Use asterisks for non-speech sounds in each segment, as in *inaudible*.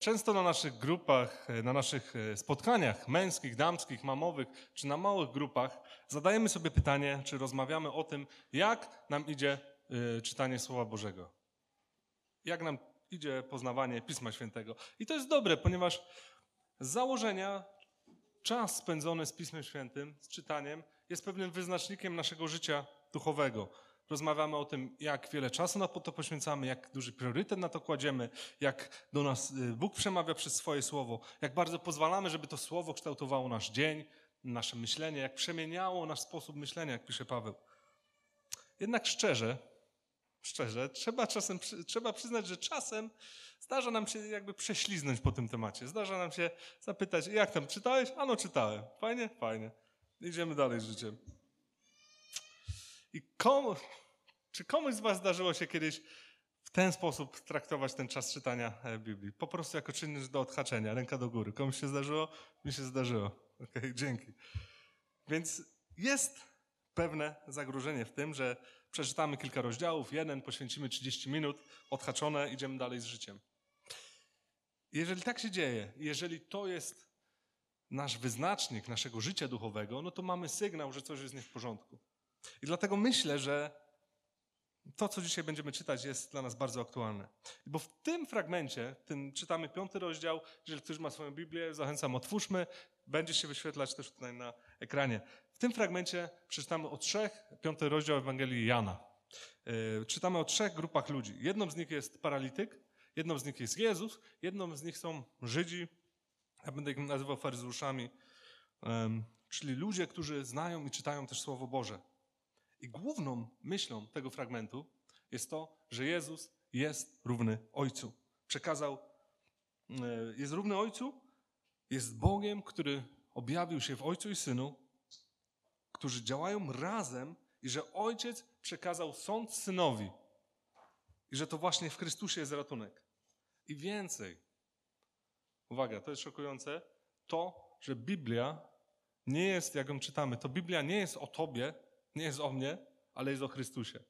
Często na naszych grupach, na naszych e, spotkaniach męskich, damskich, mamowych, czy na małych grupach zadajemy sobie pytanie, czy rozmawiamy o tym, jak nam idzie e, czytanie Słowa Bożego. Jak nam idzie poznawanie Pisma Świętego. I to jest dobre, ponieważ z założenia czas spędzony z Pismem Świętym, z czytaniem, jest pewnym wyznacznikiem naszego życia duchowego. Rozmawiamy o tym, jak wiele czasu na to poświęcamy, jak duży priorytet na to kładziemy, jak do nas y, Bóg przemawia przez swoje słowo, jak bardzo pozwalamy, żeby to słowo kształtowało nasz dzień, nasze myślenie, jak przemieniało nasz sposób myślenia, jak pisze Paweł. Jednak szczerze, szczerze, trzeba czasem, trzeba przyznać, że czasem zdarza nam się jakby prześliznąć po tym temacie. Zdarza nam się zapytać, jak tam, czytałeś? Ano, czytałem. Fajnie? Fajnie. Idziemy dalej z życiem. I komu, czy komuś z Was zdarzyło się kiedyś w ten sposób traktować ten czas czytania e, Biblii? Po prostu jako czynność do odhaczenia, ręka do góry. Komuś się zdarzyło? Mi się zdarzyło. Okej, okay, *laughs* dzięki. Więc jest pewne zagrożenie w tym, że przeczytamy kilka rozdziałów, jeden, poświęcimy 30 minut, odhaczone, idziemy dalej z życiem. Jeżeli tak się dzieje, jeżeli to jest nasz wyznacznik naszego życia duchowego, no to mamy sygnał, że coś jest nie w porządku. I dlatego myślę, że to, co dzisiaj będziemy czytać, jest dla nas bardzo aktualne. Bo w tym fragmencie, tym czytamy piąty rozdział, jeżeli ktoś ma swoją Biblię, zachęcam, otwórzmy, będzie się wyświetlać też tutaj na ekranie. W tym fragmencie przeczytamy o trzech, piąty rozdział Ewangelii Jana. Yy, czytamy o trzech grupach ludzi. Jedną z nich jest paralityk, jedną z nich jest Jezus, jedną z nich są Żydzi, ja będę ich nazywał faryzeuszami, czyli ludzie, którzy znają i czytają też Słowo Boże. I główną myślą tego fragmentu jest to, że Jezus jest równy Ojcu. Przekazał, e, jest równy Ojcu, jest Bogiem, który objawił się w Ojcu i Synu, którzy działają razem i że Ojciec przekazał sąd Synowi i że to właśnie w Chrystusie jest ratunek. I więcej, uwaga, to jest szokujące, to, że Biblia nie jest, jak ją czytamy, to Biblia nie jest o Tobie, nie jest o mnie, ale jest o Chrystusie.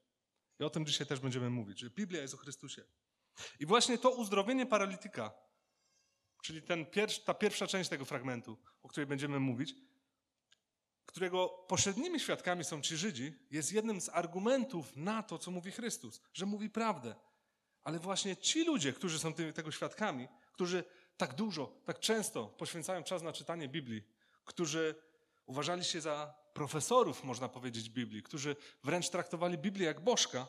I o tym dzisiaj też będziemy mówić, że Biblia jest o Chrystusie. I właśnie to uzdrowienie paralityka, czyli ten ta pierwsza część tego fragmentu, o której będziemy mówić, którego pośrednimi świadkami są ci Żydzi, jest jednym z argumentów na to, co mówi Chrystus, że mówi prawdę. Ale właśnie ci ludzie, którzy są tego świadkami, którzy tak dużo, tak często poświęcają czas na czytanie Biblii, którzy uważali się za profesorów, można powiedzieć, Biblii, którzy wręcz traktowali Biblię jak bożka,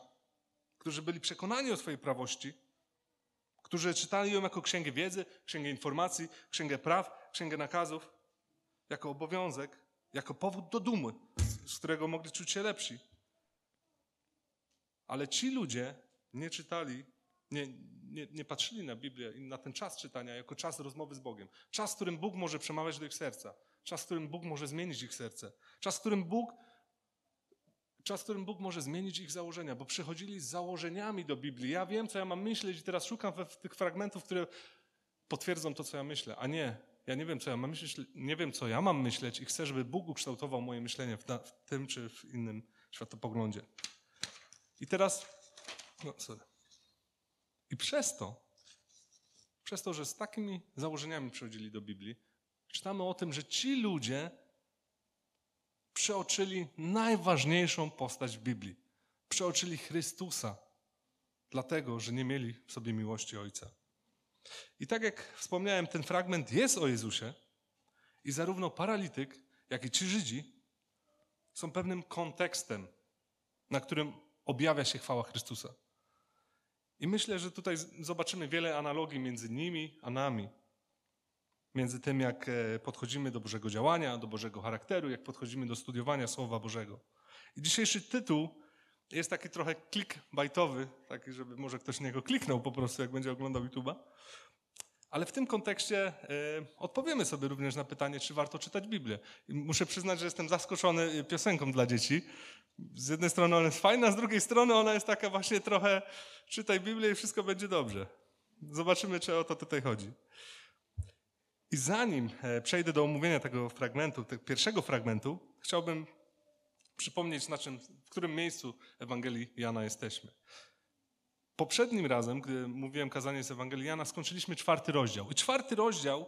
którzy byli przekonani o swojej prawości, którzy czytali ją jako księgę wiedzy, księgę informacji, księgę praw, księgę nakazów, jako obowiązek, jako powód do dumy, z którego mogli czuć się lepsi. Ale ci ludzie nie czytali, nie, nie, nie patrzyli na Biblię i na ten czas czytania jako czas rozmowy z Bogiem. Czas, w którym Bóg może przemawiać do ich serca. Czas, w którym Bóg może zmienić ich serce. Czas, w którym Bóg, czas, w którym Bóg może zmienić ich założenia, bo przychodzili z założeniami do Biblii. Ja wiem, co ja mam myśleć i teraz szukam we, tych fragmentów, które potwierdzą to, co ja myślę. A nie, ja nie wiem, co ja mam myśleć, nie wiem, co ja mam myśleć i chcę, żeby Bóg ukształtował moje myślenie w, w tym czy w innym światopoglądzie. I teraz, no sorry. I przez to, przez to, że z takimi założeniami przychodzili do Biblii, czytamy o tym, że ci ludzie przeoczyli najważniejszą postać w Biblii. Przeoczyli Chrystusa, dlatego, że nie mieli w sobie miłości Ojca. I tak jak wspomniałem, ten fragment jest o Jezusie i zarówno paralityk, jak i ci Żydzi są pewnym kontekstem, na którym objawia się chwała Chrystusa. I myślę, że tutaj zobaczymy wiele analogii między nimi a nami między tym, jak e, podchodzimy do Bożego działania, do Bożego charakteru, jak podchodzimy do studiowania Słowa Bożego. I dzisiejszy tytuł jest taki trochę clickbaitowy, taki, żeby może ktoś niego kliknął po prostu, jak będzie oglądał YouTube'a. Ale w tym kontekście y, odpowiemy sobie również na pytanie, czy warto czytać Biblię. I muszę przyznać, że jestem zaskoczony piosenką dla dzieci. Z jednej strony ona jest fajna, z drugiej strony ona jest taka właśnie trochę czytaj Biblię i wszystko będzie dobrze. Zobaczymy, czy o to tutaj chodzi. I zanim e, przejdę do omówienia tego fragmentu, tego pierwszego fragmentu, chciałbym przypomnieć, na czym, w którym miejscu Ewangelii Jana jesteśmy. poprzednim razem, gdy mówiłem kazanie z Ewangelii Jana, skończyliśmy czwarty rozdział. I czwarty rozdział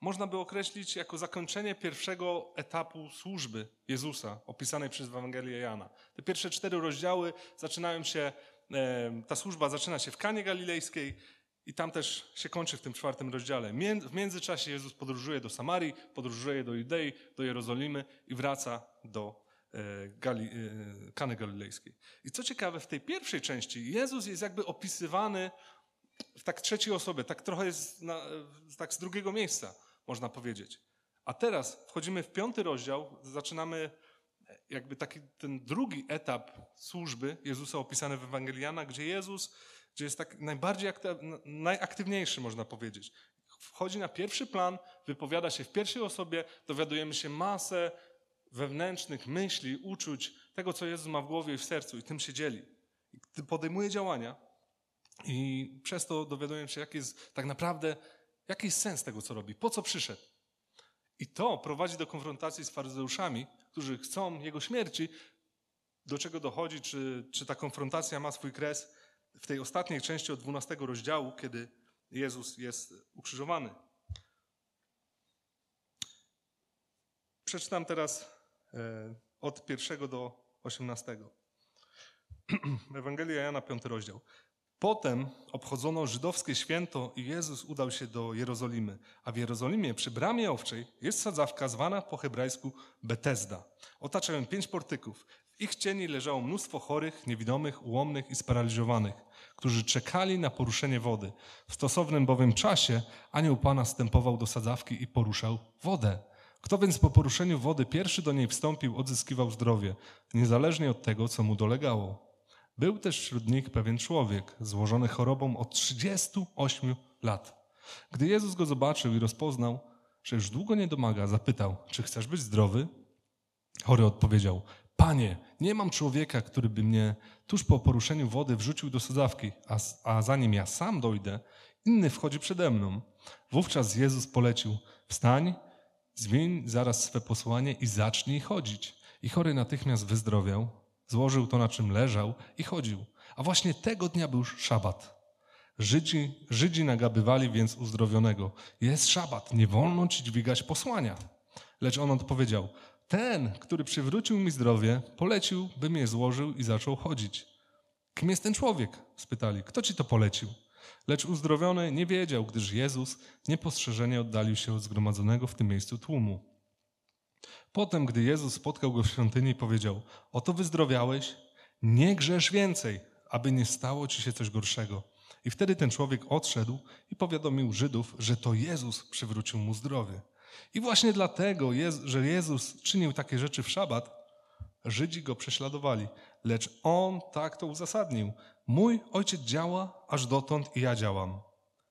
można by określić jako zakończenie pierwszego etapu służby Jezusa, opisanej przez Ewangelię Jana. Te pierwsze cztery rozdziały zaczynają się, e, ta służba zaczyna się w Kanie Galilejskiej i tam też się kończy w tym czwartym rozdziale. W międzyczasie Jezus podróżuje do Samarii, podróżuje do Judei, do Jerozolimy i wraca do e, Gali, e, Kany Galilejskiej. I co ciekawe, w tej pierwszej części Jezus jest jakby opisywany w tak trzeciej osobie, tak trochę jest na, tak z drugiego miejsca, można powiedzieć. A teraz wchodzimy w piąty rozdział, zaczynamy jakby taki ten drugi etap służby Jezusa opisany w Ewangeliana, gdzie Jezus gdzie jest tak najbardziej najaktywniejszy, można powiedzieć. Wchodzi na pierwszy plan, wypowiada się w pierwszej osobie, dowiadujemy się masę wewnętrznych myśli, uczuć, tego, co Jezus ma w głowie i w sercu i tym się dzieli. I podejmuje działania i przez to dowiadujemy się, jaki jest tak naprawdę, jaki jest sens tego, co robi, po co przyszedł. I to prowadzi do konfrontacji z faryzeuszami, którzy chcą Jego śmierci, do czego dochodzi, czy, czy ta konfrontacja ma swój kres w tej ostatniej części od 12 rozdziału, kiedy Jezus jest ukrzyżowany. Przeczytam teraz e, od pierwszego do 18. *clears throat* Ewangelia Jana, piąty rozdział. Potem obchodzono żydowskie święto i Jezus udał się do Jerozolimy. A w Jerozolimie przy bramie owczej jest sadzawka zwana po hebrajsku Betesda. Otaczają pięć portyków. Ich cieni leżało mnóstwo chorych, niewidomych, ułomnych i sparaliżowanych, którzy czekali na poruszenie wody. W stosownym bowiem czasie anioł Pana stępował do sadzawki i poruszał wodę. Kto więc po poruszeniu wody pierwszy do niej wstąpił, odzyskiwał zdrowie, niezależnie od tego, co mu dolegało. Był też wśród nich pewien człowiek, złożony chorobą od 38 lat. Gdy Jezus go zobaczył i rozpoznał, że już długo nie domaga, zapytał, czy chcesz być zdrowy? Chory odpowiedział, Panie, nie mam człowieka, który by mnie tuż po poruszeniu wody wrzucił do sadzawki, a, a zanim ja sam dojdę, inny wchodzi przede mną. Wówczas Jezus polecił, wstań, zmień zaraz swe posłanie i zacznij chodzić. I chory natychmiast wyzdrowiał, złożył to, na czym leżał i chodził. A właśnie tego dnia był szabat. Żydzi, Żydzi nagabywali więc uzdrowionego. Jest szabat, nie wolno ci dźwigać posłania. Lecz on odpowiedział, ten, który przywrócił mi zdrowie, polecił, bym je złożył i zaczął chodzić. Kim jest ten człowiek? spytali. Kto ci to polecił? Lecz uzdrowiony nie wiedział, gdyż Jezus niepostrzeżenie oddalił się od zgromadzonego w tym miejscu tłumu. Potem, gdy Jezus spotkał go w świątyni, powiedział: Oto wyzdrowiałeś, nie grzesz więcej, aby nie stało ci się coś gorszego. I wtedy ten człowiek odszedł i powiadomił Żydów, że to Jezus przywrócił mu zdrowie. I właśnie dlatego, że Jezus czynił takie rzeczy w szabat, Żydzi go prześladowali. Lecz on tak to uzasadnił. Mój ojciec działa, aż dotąd i ja działam.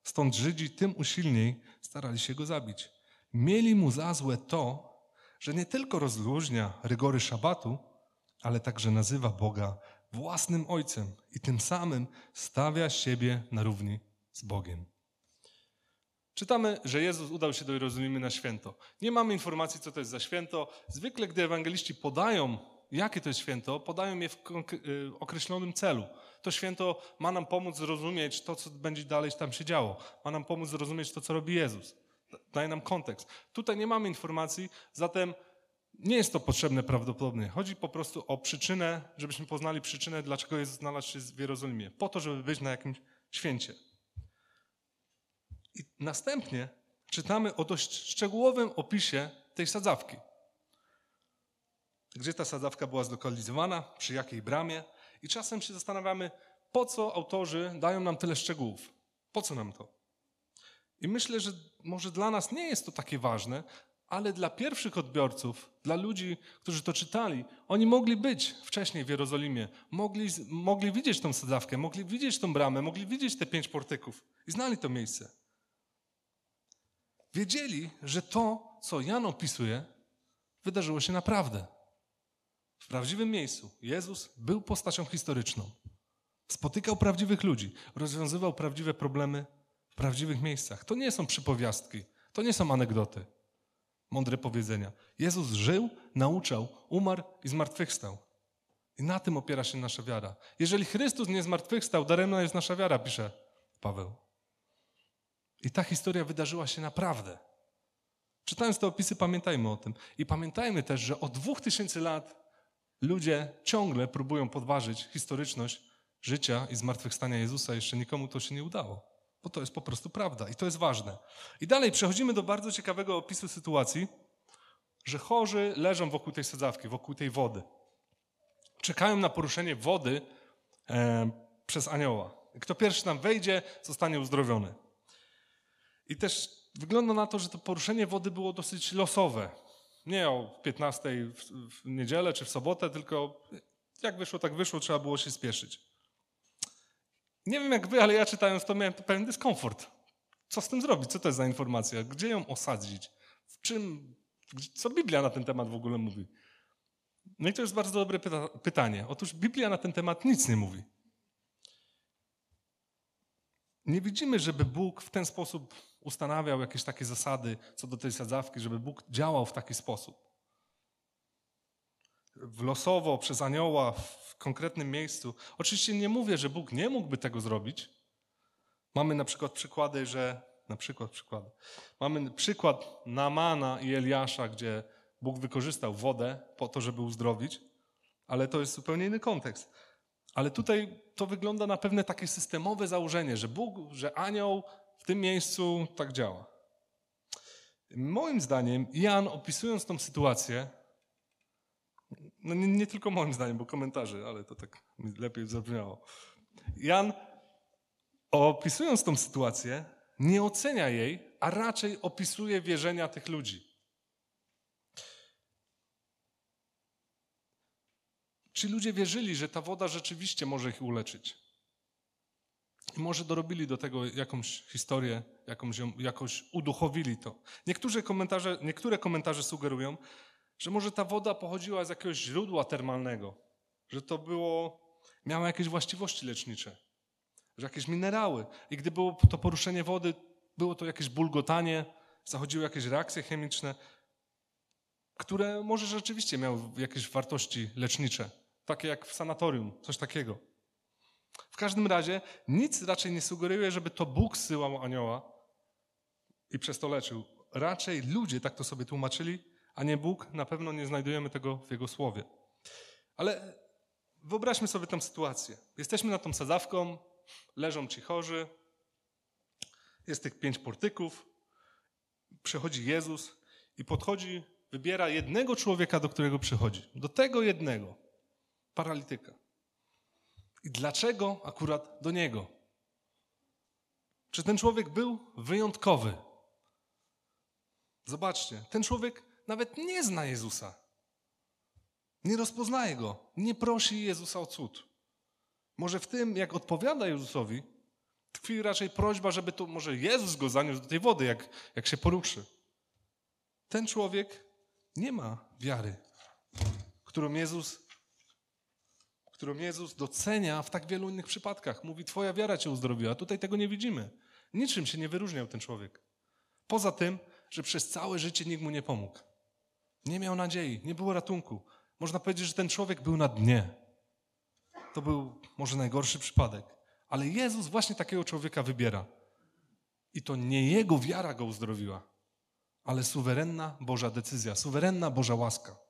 Stąd Żydzi tym usilniej starali się go zabić. Mieli mu za złe to, że nie tylko rozluźnia rygory szabatu, ale także nazywa Boga własnym ojcem i tym samym stawia siebie na równi z Bogiem. Czytamy, że Jezus udał się do Jerozolimy na święto. Nie mamy informacji, co to jest za święto. Zwykle, gdy ewangeliści podają, jakie to jest święto, podają je w y, określonym celu. To święto ma nam pomóc zrozumieć to, co będzie dalej tam się działo. Ma nam pomóc zrozumieć to, co robi Jezus. Daje nam kontekst. Tutaj nie mamy informacji, zatem nie jest to potrzebne prawdopodobnie. Chodzi po prostu o przyczynę, żebyśmy poznali przyczynę, dlaczego Jezus znalazł się w Jerozolimie. Po to, żeby być na jakimś święcie. I następnie czytamy o dość szczegółowym opisie tej sadzawki. Gdzie ta sadzawka była zlokalizowana, przy jakiej bramie. I czasem się zastanawiamy, po co autorzy dają nam tyle szczegółów. Po co nam to? I myślę, że może dla nas nie jest to takie ważne, ale dla pierwszych odbiorców, dla ludzi, którzy to czytali, oni mogli być wcześniej w Jerozolimie, mogli, mogli widzieć tą sadzawkę, mogli widzieć tą bramę, mogli widzieć te pięć portyków i znali to miejsce. Wiedzieli, że to, co Jan opisuje, wydarzyło się naprawdę. W prawdziwym miejscu. Jezus był postacią historyczną. Spotykał prawdziwych ludzi, rozwiązywał prawdziwe problemy w prawdziwych miejscach. To nie są przypowiastki, to nie są anegdoty, mądre powiedzenia. Jezus żył, nauczał, umarł i zmartwychwstał. I na tym opiera się nasza wiara. Jeżeli Chrystus nie zmartwychwstał, daremna jest nasza wiara, pisze Paweł. I ta historia wydarzyła się naprawdę. Czytając te opisy, pamiętajmy o tym. I pamiętajmy też, że od dwóch tysięcy lat ludzie ciągle próbują podważyć historyczność życia i zmartwychwstania Jezusa. Jeszcze nikomu to się nie udało, bo to jest po prostu prawda i to jest ważne. I dalej przechodzimy do bardzo ciekawego opisu sytuacji, że chorzy leżą wokół tej sadzawki, wokół tej wody. Czekają na poruszenie wody e, przez anioła. Kto pierwszy tam wejdzie, zostanie uzdrowiony. I też wygląda na to, że to poruszenie wody było dosyć losowe. Nie o 15 w, w niedzielę czy w sobotę, tylko jak wyszło, tak wyszło, trzeba było się spieszyć. Nie wiem jak wy, ale ja czytając to miałem pewien dyskomfort. Co z tym zrobić? Co to jest za informacja? Gdzie ją osadzić? W czym, co Biblia na ten temat w ogóle mówi? No i to jest bardzo dobre pyta pytanie. Otóż Biblia na ten temat nic nie mówi. Nie widzimy, żeby Bóg w ten sposób ustanawiał jakieś takie zasady co do tej sadzawki, żeby Bóg działał w taki sposób. W losowo, przez anioła, w konkretnym miejscu. Oczywiście nie mówię, że Bóg nie mógłby tego zrobić. Mamy na przykład przykłady, że na przykład przykład. Mamy przykład Namana i Eliasza, gdzie Bóg wykorzystał wodę po to, żeby uzdrowić, ale to jest zupełnie inny kontekst. Ale tutaj to wygląda na pewne takie systemowe założenie, że Bóg, że anioł w tym miejscu tak działa. Moim zdaniem, Jan opisując tą sytuację, no nie, nie tylko moim zdaniem, bo komentarze, ale to tak lepiej zabrzmiało. Jan opisując tą sytuację, nie ocenia jej, a raczej opisuje wierzenia tych ludzi. Ci ludzie wierzyli, że ta woda rzeczywiście może ich uleczyć. I może dorobili do tego jakąś historię, jakąś, jakoś uduchowili to. Niektóre komentarze, niektóre komentarze sugerują, że może ta woda pochodziła z jakiegoś źródła termalnego, że to było, miało jakieś właściwości lecznicze, że jakieś minerały. I gdy było to poruszenie wody, było to jakieś bulgotanie, zachodziły jakieś reakcje chemiczne, które może rzeczywiście miały jakieś wartości lecznicze takie jak w sanatorium, coś takiego. W każdym razie nic raczej nie sugeruje, żeby to Bóg syłał anioła i przez to leczył. Raczej ludzie tak to sobie tłumaczyli, a nie Bóg. Na pewno nie znajdujemy tego w Jego słowie. Ale wyobraźmy sobie tę sytuację. Jesteśmy nad tą sadzawką, leżą ci chorzy, jest tych pięć portyków, przychodzi Jezus i podchodzi, wybiera jednego człowieka, do którego przychodzi. Do tego jednego paralityka. I dlaczego akurat do niego? Czy ten człowiek był wyjątkowy? Zobaczcie, ten człowiek nawet nie zna Jezusa. Nie rozpoznaje go, nie prosi Jezusa o cud. Może w tym, jak odpowiada Jezusowi, tkwi raczej prośba, żeby to może Jezus go zaniósł do tej wody, jak, jak się poruszy. Ten człowiek nie ma wiary, którą Jezus którą Jezus docenia w tak wielu innych przypadkach. Mówi, twoja wiara cię uzdrowiła. Tutaj tego nie widzimy. Niczym się nie wyróżniał ten człowiek. Poza tym, że przez całe życie nikt mu nie pomógł. Nie miał nadziei, nie było ratunku. Można powiedzieć, że ten człowiek był na dnie. To był może najgorszy przypadek. Ale Jezus właśnie takiego człowieka wybiera. I to nie jego wiara go uzdrowiła, ale suwerenna Boża decyzja, suwerenna Boża łaska.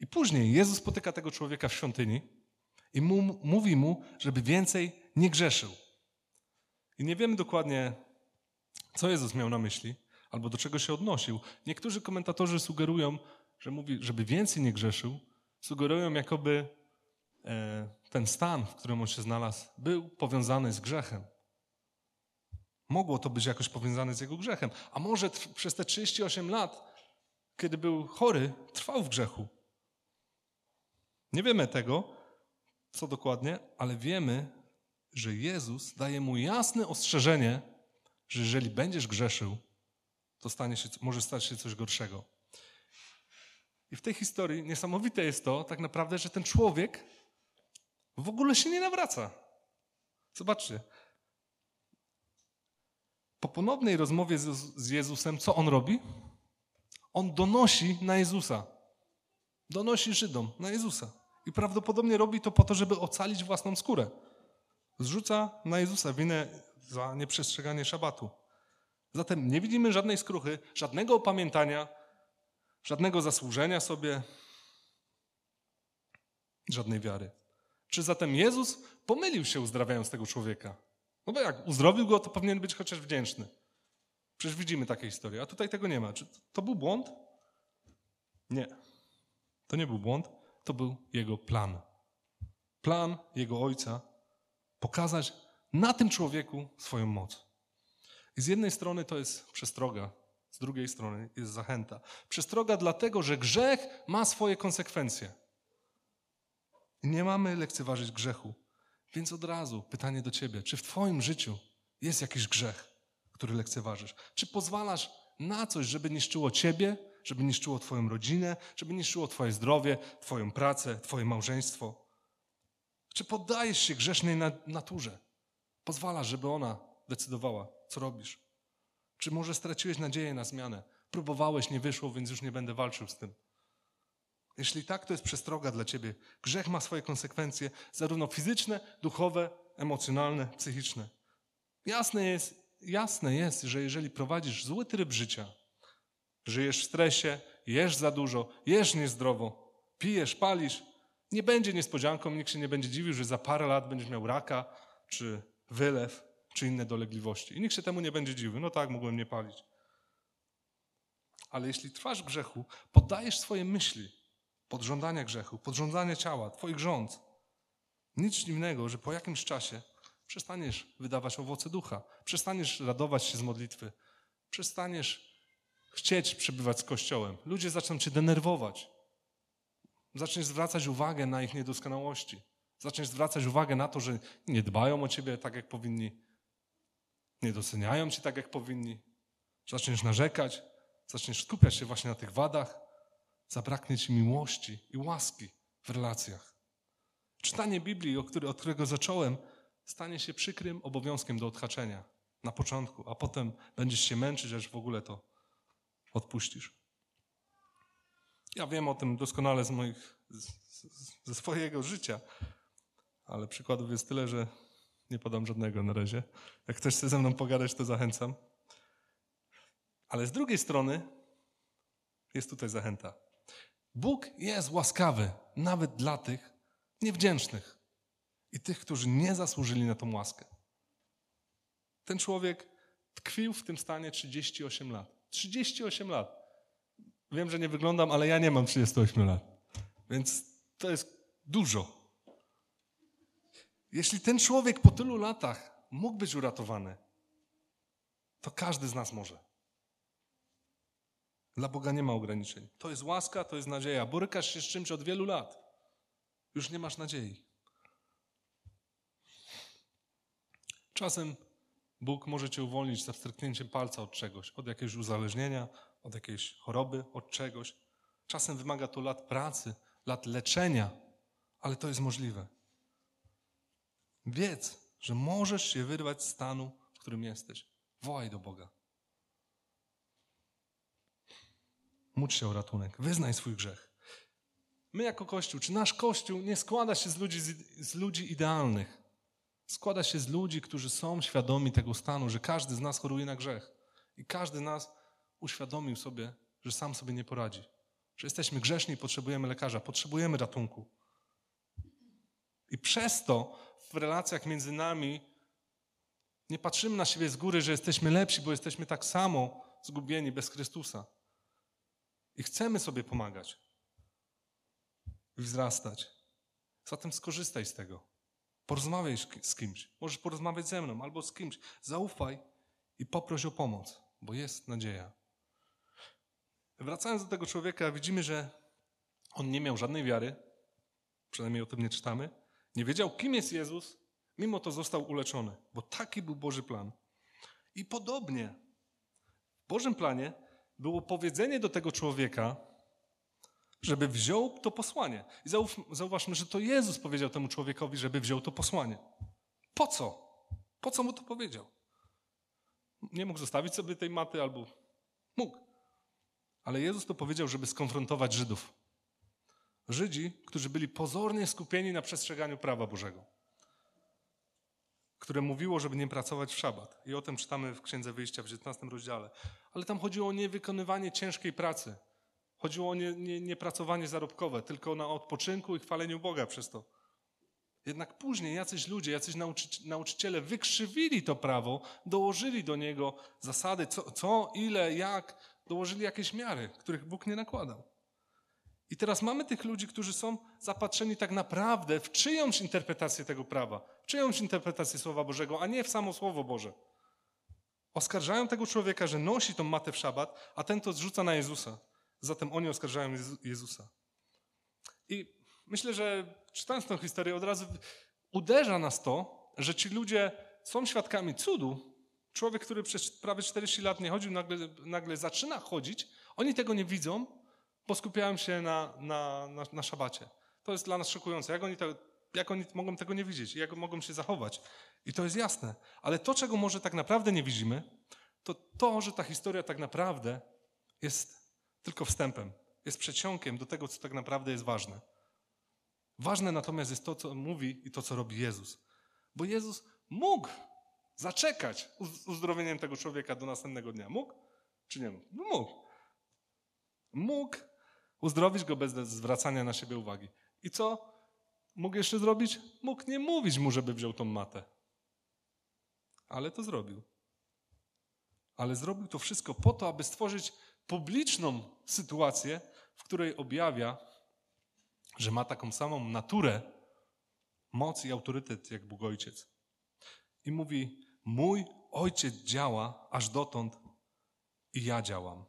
I później Jezus spotyka tego człowieka w świątyni i mu, mówi mu, żeby więcej nie grzeszył. I nie wiemy dokładnie, co Jezus miał na myśli, albo do czego się odnosił. Niektórzy komentatorzy sugerują, że mówi, żeby więcej nie grzeszył, sugerują, jakoby e, ten stan, w którym on się znalazł, był powiązany z grzechem. Mogło to być jakoś powiązane z jego grzechem. A może przez te 38 lat, kiedy był chory, trwał w grzechu. Nie wiemy tego, co dokładnie, ale wiemy, że Jezus daje mu jasne ostrzeżenie, że jeżeli będziesz grzeszył, to stanie się, może stać się coś gorszego. I w tej historii niesamowite jest to, tak naprawdę, że ten człowiek w ogóle się nie nawraca. Zobaczcie. Po ponownej rozmowie z Jezusem, co on robi? On donosi na Jezusa. Donosi Żydom na Jezusa. I prawdopodobnie robi to po to, żeby ocalić własną skórę. Zrzuca na Jezusa winę za nieprzestrzeganie szabatu. Zatem nie widzimy żadnej skruchy, żadnego opamiętania, żadnego zasłużenia sobie, żadnej wiary. Czy zatem Jezus pomylił się uzdrawiając tego człowieka? No bo jak uzdrowił go, to powinien być chociaż wdzięczny. Przecież widzimy takie historie, a tutaj tego nie ma. Czy to był błąd? Nie. To nie był błąd, to był jego plan. Plan jego ojca pokazać na tym człowieku swoją moc. I z jednej strony to jest przestroga, z drugiej strony jest zachęta. Przestroga dlatego, że grzech ma swoje konsekwencje. Nie mamy lekceważyć grzechu. Więc od razu pytanie do ciebie: czy w Twoim życiu jest jakiś grzech, który lekceważysz? Czy pozwalasz na coś, żeby niszczyło ciebie, żeby niszczyło Twoją rodzinę, żeby niszczyło Twoje zdrowie, Twoją pracę, Twoje małżeństwo? Czy poddajesz się grzesznej naturze? Pozwalasz, żeby ona decydowała, co robisz? Czy może straciłeś nadzieję na zmianę? Próbowałeś, nie wyszło, więc już nie będę walczył z tym. Jeśli tak, to jest przestroga dla ciebie. Grzech ma swoje konsekwencje, zarówno fizyczne, duchowe, emocjonalne, psychiczne. Jasne jest, jasne jest, że jeżeli prowadzisz zły tryb życia, żyjesz w stresie, jesz za dużo, jesz niezdrowo, pijesz, palisz, nie będzie niespodzianką, nikt się nie będzie dziwił, że za parę lat będziesz miał raka, czy wylew, czy inne dolegliwości. I nikt się temu nie będzie dziwił. No tak, mogłem nie palić. Ale jeśli trwasz grzechu, poddajesz swoje myśli pod żądania grzechu, pod ciała, twoich rząd. Nic dziwnego, że po jakimś czasie przestaniesz wydawać owoce ducha, przestaniesz radować się z modlitwy, przestaniesz chcieć przebywać z Kościołem. Ludzie zaczną cię denerwować. Zaczniesz zwracać uwagę na ich niedoskonałości. Zaczniesz zwracać uwagę na to, że nie dbają o ciebie tak, jak powinni, nie doceniają cię tak, jak powinni. Zaczniesz narzekać, zaczniesz skupiać się właśnie na tych wadach, zabraknie ci miłości i łaski w relacjach. Czytanie Biblii, od którego zacząłem, stanie się przykrym obowiązkiem do odhaczenia na początku, a potem będziesz się męczyć, aż w ogóle to odpuścisz. Ja wiem o tym doskonale z moich, z, ze swojego życia, ale przykładów jest tyle, że nie podam żadnego na razie. Jak ktoś chce ze mną pogadać, to zachęcam. Ale z drugiej strony jest tutaj zachęta. Bóg jest łaskawy nawet dla tych niewdzięcznych i tych, którzy nie zasłużyli na tą łaskę. Ten człowiek tkwił w tym stanie 38 lat. 38 lat. Wiem, że nie wyglądam, ale ja nie mam 38 lat. Więc to jest dużo. Jeśli ten człowiek po tylu latach mógł być uratowany, to każdy z nas może. Dla Boga nie ma ograniczeń. To jest łaska, to jest nadzieja. Borykasz się z czymś od wielu lat. Już nie masz nadziei. Czasem Bóg może cię uwolnić za wstrzyknięciem palca od czegoś, od jakiegoś uzależnienia, od jakiejś choroby, od czegoś. Czasem wymaga to lat pracy, lat leczenia, ale to jest możliwe. Wiedz, że możesz się wyrwać z stanu, w którym jesteś. Wołaj do Boga. Módl się o ratunek. Wyznaj swój grzech. My jako Kościół, czy nasz Kościół nie składa się z ludzi, z ludzi idealnych. Składa się z ludzi, którzy są świadomi tego stanu, że każdy z nas choruje na grzech. I każdy z nas uświadomił sobie, że sam sobie nie poradzi. Że jesteśmy grzeszni i potrzebujemy lekarza, potrzebujemy ratunku. I przez to w relacjach między nami nie patrzymy na siebie z góry, że jesteśmy lepsi, bo jesteśmy tak samo zgubieni bez Chrystusa. I chcemy sobie pomagać i wzrastać. Zatem skorzystaj z tego. Porozmawiaj z kimś. Możesz porozmawiać ze mną albo z kimś. Zaufaj i poproś o pomoc, bo jest nadzieja. Wracając do tego człowieka, widzimy, że on nie miał żadnej wiary, przynajmniej o tym nie czytamy. Nie wiedział, kim jest Jezus, mimo to został uleczony, bo taki był Boży plan. I podobnie w Bożym planie było powiedzenie do tego człowieka, żeby wziął to posłanie. I zauważmy, że to Jezus powiedział temu człowiekowi, żeby wziął to posłanie. Po co? Po co mu to powiedział? Nie mógł zostawić sobie tej maty albo mógł. Ale Jezus to powiedział, żeby skonfrontować Żydów. Żydzi, którzy byli pozornie skupieni na przestrzeganiu prawa Bożego, które mówiło, żeby nie pracować w szabat. I o tym czytamy w Księdze Wyjścia w 19 rozdziale. Ale tam chodziło o niewykonywanie ciężkiej pracy. Chodziło o nie, nie, nie pracowanie zarobkowe, tylko na odpoczynku i chwaleniu Boga przez to. Jednak później jacyś ludzie, jacyś nauczy, nauczyciele wykrzywili to prawo, dołożyli do niego zasady, co, co, ile, jak, dołożyli jakieś miary, których Bóg nie nakładał. I teraz mamy tych ludzi, którzy są zapatrzeni tak naprawdę w czyjąś interpretację tego prawa, w czyjąś interpretację Słowa Bożego, a nie w samo Słowo Boże. Oskarżają tego człowieka, że nosi tą matę w szabat, a ten to zrzuca na Jezusa. Zatem oni oskarżają Jezusa. I myślę, że czytając tę historię, od razu uderza nas to, że ci ludzie są świadkami cudu. Człowiek, który przez prawie 40 lat nie chodził, nagle, nagle zaczyna chodzić. Oni tego nie widzą, bo skupiają się na, na, na, na szabacie. To jest dla nas szokujące. Jak oni, to, jak oni mogą tego nie widzieć? Jak mogą się zachować? I to jest jasne. Ale to, czego może tak naprawdę nie widzimy, to to, że ta historia tak naprawdę jest tylko wstępem. Jest przeciągiem do tego, co tak naprawdę jest ważne. Ważne natomiast jest to, co mówi i to, co robi Jezus. Bo Jezus mógł zaczekać uzdrowieniem tego człowieka do następnego dnia. Mógł? Czy nie mógł? No mógł. Mógł uzdrowić go bez zwracania na siebie uwagi. I co mógł jeszcze zrobić? Mógł nie mówić mu, żeby wziął tą matę. Ale to zrobił. Ale zrobił to wszystko po to, aby stworzyć publiczną sytuację, w której objawia, że ma taką samą naturę, moc i autorytet jak Bóg Ojciec. I mówi: Mój ojciec działa aż dotąd i ja działam.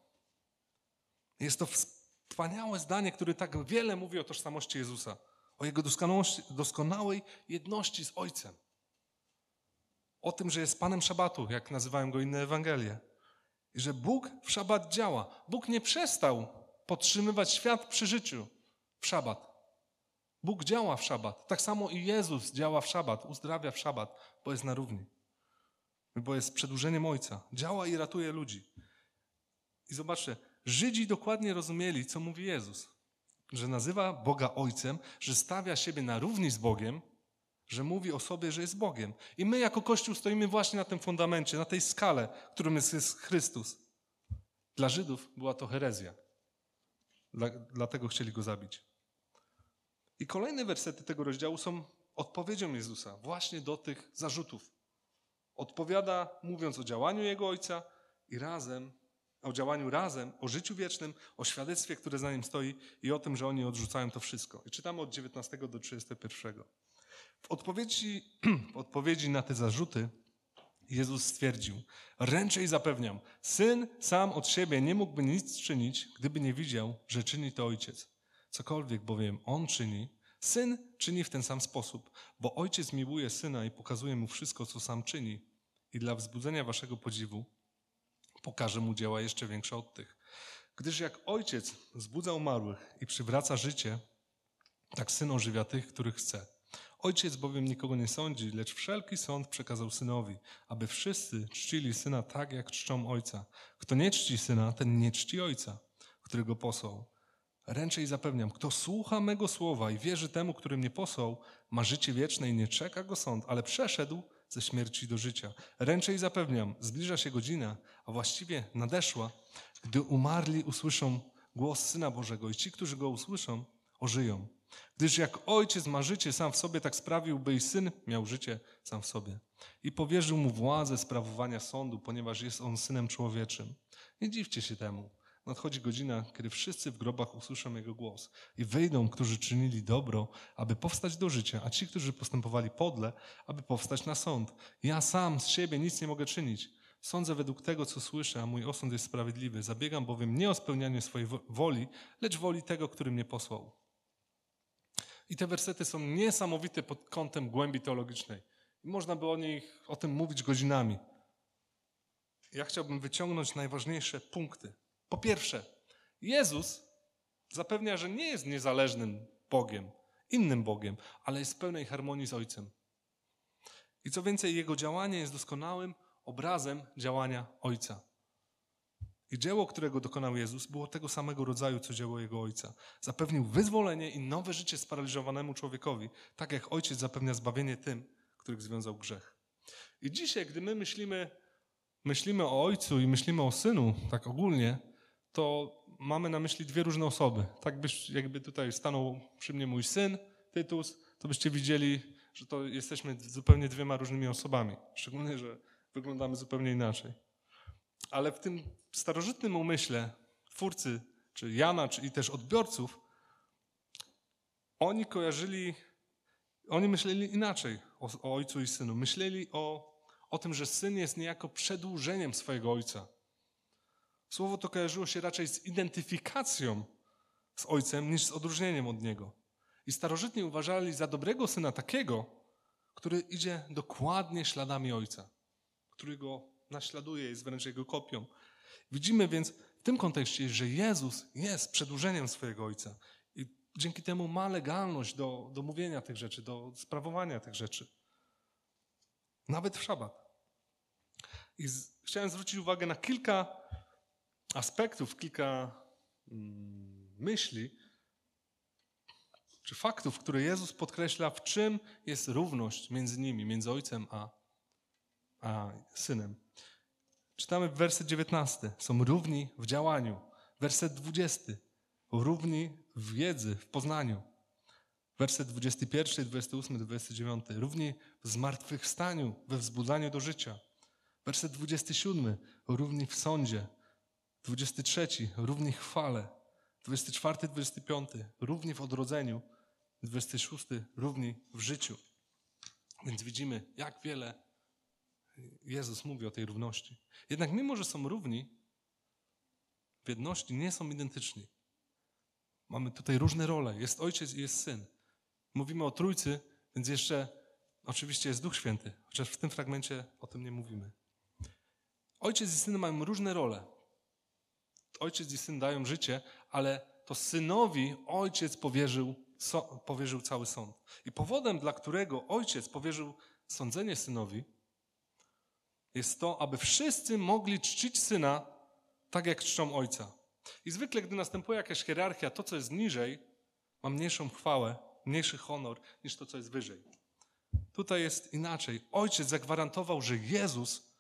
Jest to wspaniałe zdanie, które tak wiele mówi o tożsamości Jezusa, o jego doskonałej jedności z Ojcem. O tym, że jest Panem Szabatu, jak nazywają go inne Ewangelie. Że Bóg w szabat działa. Bóg nie przestał podtrzymywać świat przy życiu w szabat. Bóg działa w szabat. Tak samo i Jezus działa w szabat, uzdrawia w szabat, bo jest na równi. Bo jest przedłużeniem Ojca. Działa i ratuje ludzi. I zobaczcie, Żydzi dokładnie rozumieli, co mówi Jezus. Że nazywa Boga Ojcem, że stawia siebie na równi z Bogiem, że mówi o sobie, że jest Bogiem. I my jako Kościół stoimy właśnie na tym fundamencie, na tej skale, którym jest Chrystus. Dla Żydów była to herezja. Dla, dlatego chcieli go zabić. I kolejne wersety tego rozdziału są odpowiedzią Jezusa właśnie do tych zarzutów. Odpowiada, mówiąc o działaniu Jego Ojca i razem, o działaniu razem, o życiu wiecznym, o świadectwie, które za nim stoi i o tym, że oni odrzucają to wszystko. I czytamy od 19 do 31. W odpowiedzi, *clears throat* w odpowiedzi na te zarzuty Jezus stwierdził: Ręczę i zapewniam, syn sam od siebie nie mógłby nic czynić, gdyby nie widział, że czyni to ojciec. Cokolwiek bowiem on czyni, syn czyni w ten sam sposób, bo ojciec miłuje syna i pokazuje mu wszystko, co sam czyni. I dla wzbudzenia waszego podziwu pokaże mu dzieła jeszcze większe od tych. Gdyż jak ojciec wzbudza umarłych i przywraca życie, tak syn ożywia tych, których chce. Ojciec bowiem nikogo nie sądzi, lecz wszelki sąd przekazał synowi, aby wszyscy czcili syna tak, jak czczą ojca. Kto nie czci syna, ten nie czci ojca, który go posłał. Ręczę i zapewniam, kto słucha mego słowa i wierzy temu, który mnie posłał, ma życie wieczne i nie czeka go sąd, ale przeszedł ze śmierci do życia. Ręczę i zapewniam, zbliża się godzina, a właściwie nadeszła, gdy umarli usłyszą głos Syna Bożego i ci, którzy go usłyszą, ożyją. Gdyż jak ojciec ma życie sam w sobie, tak sprawił, by i syn miał życie sam w sobie. I powierzył mu władzę sprawowania sądu, ponieważ jest on synem człowieczym. Nie dziwcie się temu. Nadchodzi godzina, kiedy wszyscy w grobach usłyszą jego głos i wyjdą, którzy czynili dobro, aby powstać do życia, a ci, którzy postępowali podle, aby powstać na sąd. Ja sam z siebie nic nie mogę czynić. Sądzę według tego, co słyszę, a mój osąd jest sprawiedliwy. Zabiegam bowiem nie o spełnianie swojej woli, lecz woli tego, który mnie posłał. I te wersety są niesamowite pod kątem głębi teologicznej. Można by o nich, o tym mówić godzinami. Ja chciałbym wyciągnąć najważniejsze punkty. Po pierwsze, Jezus zapewnia, że nie jest niezależnym Bogiem, innym Bogiem, ale jest w pełnej harmonii z Ojcem. I co więcej, Jego działanie jest doskonałym obrazem działania Ojca. I dzieło, którego dokonał Jezus, było tego samego rodzaju, co dzieło Jego Ojca. Zapewnił wyzwolenie i nowe życie sparaliżowanemu człowiekowi, tak jak Ojciec zapewnia zbawienie tym, których związał grzech. I dzisiaj, gdy my myślimy, myślimy o Ojcu i myślimy o Synu, tak ogólnie, to mamy na myśli dwie różne osoby. Tak byś, jakby tutaj stanął przy mnie mój syn, Tytus, to byście widzieli, że to jesteśmy zupełnie dwiema różnymi osobami. Szczególnie, że wyglądamy zupełnie inaczej. Ale w tym starożytnym umyśle twórcy, czy Jana, czy też odbiorców, oni kojarzyli, oni myśleli inaczej o, o ojcu i synu. Myśleli o, o tym, że syn jest niejako przedłużeniem swojego ojca. Słowo to kojarzyło się raczej z identyfikacją z ojcem niż z odróżnieniem od niego. I starożytni uważali za dobrego syna takiego, który idzie dokładnie śladami ojca, który go naśladuje, jest wręcz jego kopią. Widzimy więc w tym kontekście, że Jezus jest przedłużeniem swojego ojca i dzięki temu ma legalność do, do mówienia tych rzeczy, do sprawowania tych rzeczy. Nawet w szabat. I z, chciałem zwrócić uwagę na kilka aspektów, kilka mm, myśli, czy faktów, które Jezus podkreśla, w czym jest równość między nimi, między Ojcem a, a Synem. Czytamy w werset 19. Są równi w działaniu. Werset 20. Równi w wiedzy, w poznaniu. Werset 21, 28, 29. Równi w zmartwychwstaniu, we wzbudzaniu do życia. Werset 27. Równi w sądzie. 23. Równi w chwale. 24, 25. Równi w odrodzeniu. 26. Równi w życiu. Więc widzimy, jak wiele Jezus mówi o tej równości. Jednak mimo, że są równi, w jedności nie są identyczni. Mamy tutaj różne role. Jest ojciec i jest syn. Mówimy o trójcy, więc jeszcze oczywiście jest Duch Święty, chociaż w tym fragmencie o tym nie mówimy. Ojciec i syn mają różne role. Ojciec i syn dają życie, ale to synowi ojciec powierzył, powierzył cały sąd. I powodem, dla którego ojciec powierzył sądzenie synowi, jest to, aby wszyscy mogli czcić syna tak, jak czczą ojca. I zwykle, gdy następuje jakaś hierarchia, to, co jest niżej, ma mniejszą chwałę, mniejszy honor niż to, co jest wyżej. Tutaj jest inaczej. Ojciec zagwarantował, że Jezus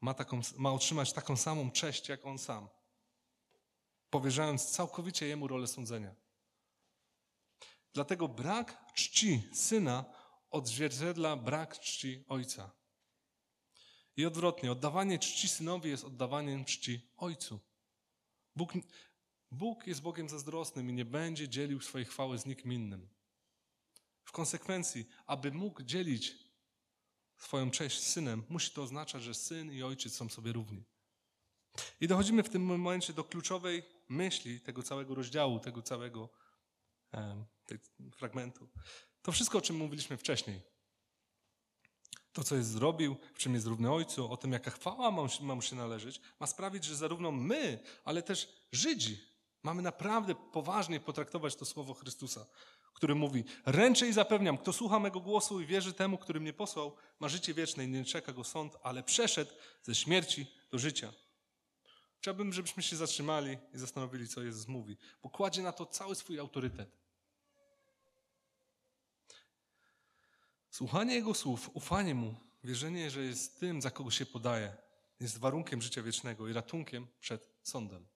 ma, taką, ma otrzymać taką samą cześć, jak on sam, powierzając całkowicie jemu rolę sądzenia. Dlatego brak czci syna odzwierciedla brak czci ojca. I odwrotnie, oddawanie czci synowi jest oddawaniem czci ojcu. Bóg, Bóg jest Bogiem zazdrosnym i nie będzie dzielił swojej chwały z nikim innym. W konsekwencji, aby mógł dzielić swoją cześć z synem, musi to oznaczać, że syn i ojciec są sobie równi. I dochodzimy w tym momencie do kluczowej myśli tego całego rozdziału, tego całego fragmentu. To wszystko, o czym mówiliśmy wcześniej. To, co jest zrobił, w czym jest równy Ojcu, o tym, jaka chwała ma mu się należeć, ma sprawić, że zarówno my, ale też Żydzi mamy naprawdę poważnie potraktować to słowo Chrystusa, który mówi: Ręczę i zapewniam, kto słucha mego głosu i wierzy temu, który mnie posłał, ma życie wieczne i nie czeka go sąd, ale przeszedł ze śmierci do życia. Chciałbym, żebyśmy się zatrzymali i zastanowili, co Jezus mówi, bo kładzie na to cały swój autorytet. Słuchanie Jego słów, ufanie Mu, wierzenie, że jest tym, za kogo się podaje, jest warunkiem życia wiecznego i ratunkiem przed sądem.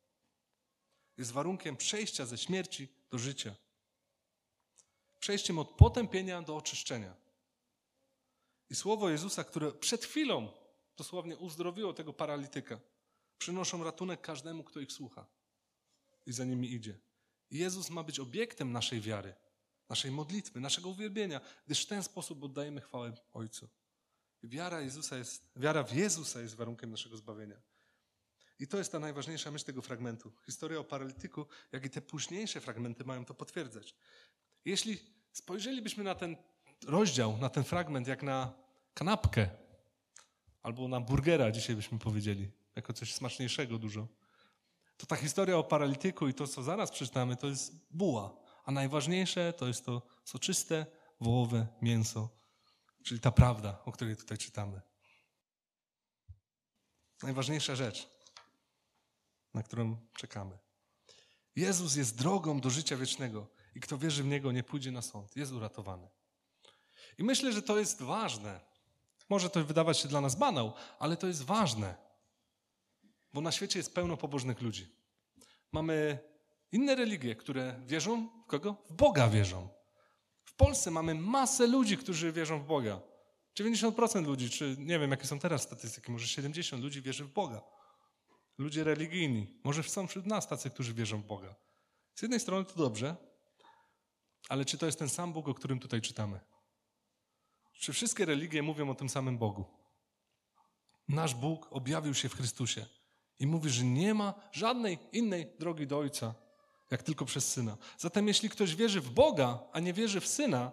Jest warunkiem przejścia ze śmierci do życia. Przejściem od potępienia do oczyszczenia. I słowo Jezusa, które przed chwilą dosłownie uzdrowiło tego paralityka, przynoszą ratunek każdemu, kto ich słucha i za nimi idzie. I Jezus ma być obiektem naszej wiary naszej modlitwy, naszego uwielbienia, gdyż w ten sposób oddajemy chwałę Ojcu. Wiara, Jezusa jest, wiara w Jezusa jest warunkiem naszego zbawienia. I to jest ta najważniejsza myśl tego fragmentu. Historia o paralityku, jak i te późniejsze fragmenty mają to potwierdzać. Jeśli spojrzelibyśmy na ten rozdział, na ten fragment, jak na kanapkę albo na burgera, dzisiaj byśmy powiedzieli, jako coś smaczniejszego dużo, to ta historia o paralityku i to, co zaraz przeczytamy, to jest buła. A najważniejsze to jest to soczyste, wołowe mięso, czyli ta prawda, o której tutaj czytamy. Najważniejsza rzecz. na którą czekamy. Jezus jest drogą do życia wiecznego i kto wierzy w Niego, nie pójdzie na sąd. Jest uratowany. I myślę, że to jest ważne. Może to wydawać się dla nas banał, ale to jest ważne. Bo na świecie jest pełno pobożnych ludzi. Mamy inne religie, które wierzą w kogo? W Boga wierzą. W Polsce mamy masę ludzi, którzy wierzą w Boga. 90% ludzi, czy nie wiem, jakie są teraz statystyki, może 70 ludzi wierzy w Boga. Ludzie religijni. Może są wśród nas tacy, którzy wierzą w Boga. Z jednej strony to dobrze, ale czy to jest ten sam Bóg, o którym tutaj czytamy? Czy wszystkie religie mówią o tym samym Bogu? Nasz Bóg objawił się w Chrystusie i mówi, że nie ma żadnej innej drogi do Ojca, jak tylko przez Syna. Zatem jeśli ktoś wierzy w Boga, a nie wierzy w Syna,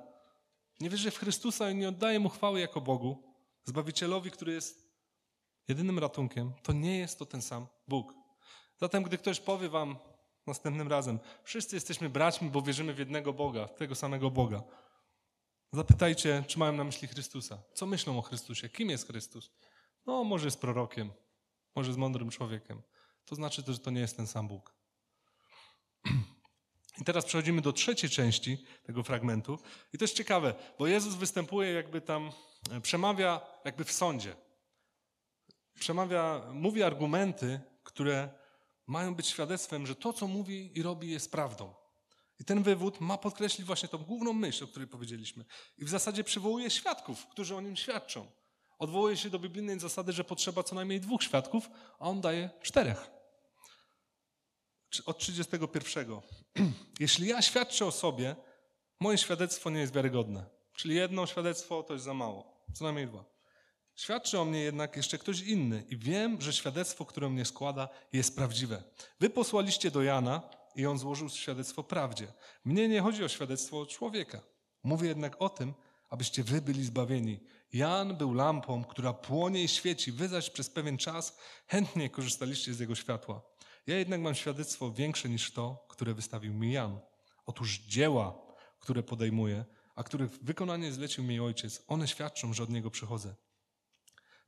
nie wierzy w Chrystusa i nie oddaje Mu chwały jako Bogu, Zbawicielowi, który jest jedynym ratunkiem, to nie jest to ten sam Bóg. Zatem gdy ktoś powie wam następnym razem, wszyscy jesteśmy braćmi, bo wierzymy w jednego Boga, w tego samego Boga, Zapytajcie, czy mają na myśli Chrystusa. Co myślą o Chrystusie? Kim jest Chrystus? No, może jest prorokiem, może jest mądrym człowiekiem. To znaczy że to nie jest ten sam Bóg. I teraz przechodzimy do trzeciej części tego fragmentu. I to jest ciekawe, bo Jezus występuje jakby tam, e, przemawia jakby w sądzie. Przemawia, mówi argumenty, które mają być świadectwem, że to, co mówi i robi, jest prawdą. I ten wywód ma podkreślić właśnie tą główną myśl, o której powiedzieliśmy. I w zasadzie przywołuje świadków, którzy o nim świadczą. Odwołuje się do biblijnej zasady, że potrzeba co najmniej dwóch świadków, a on daje czterech. Od 31. *clears throat* Jeśli ja świadczę o sobie, moje świadectwo nie jest wiarygodne. Czyli jedno świadectwo to jest za mało. Co najmniej dwa. Świadczy o mnie jednak jeszcze ktoś inny i wiem, że świadectwo, które mnie składa, jest prawdziwe. Wy posłaliście do Jana, i on złożył świadectwo prawdzie. Mnie nie chodzi o świadectwo człowieka. Mówię jednak o tym, abyście wy byli zbawieni. Jan był lampą, która płonie i świeci. Wy zaś przez pewien czas chętnie korzystaliście z jego światła. Ja jednak mam świadectwo większe niż to, które wystawił mi Jan. Otóż dzieła, które podejmuję, a których wykonanie zlecił mi ojciec, one świadczą, że od niego przychodzę.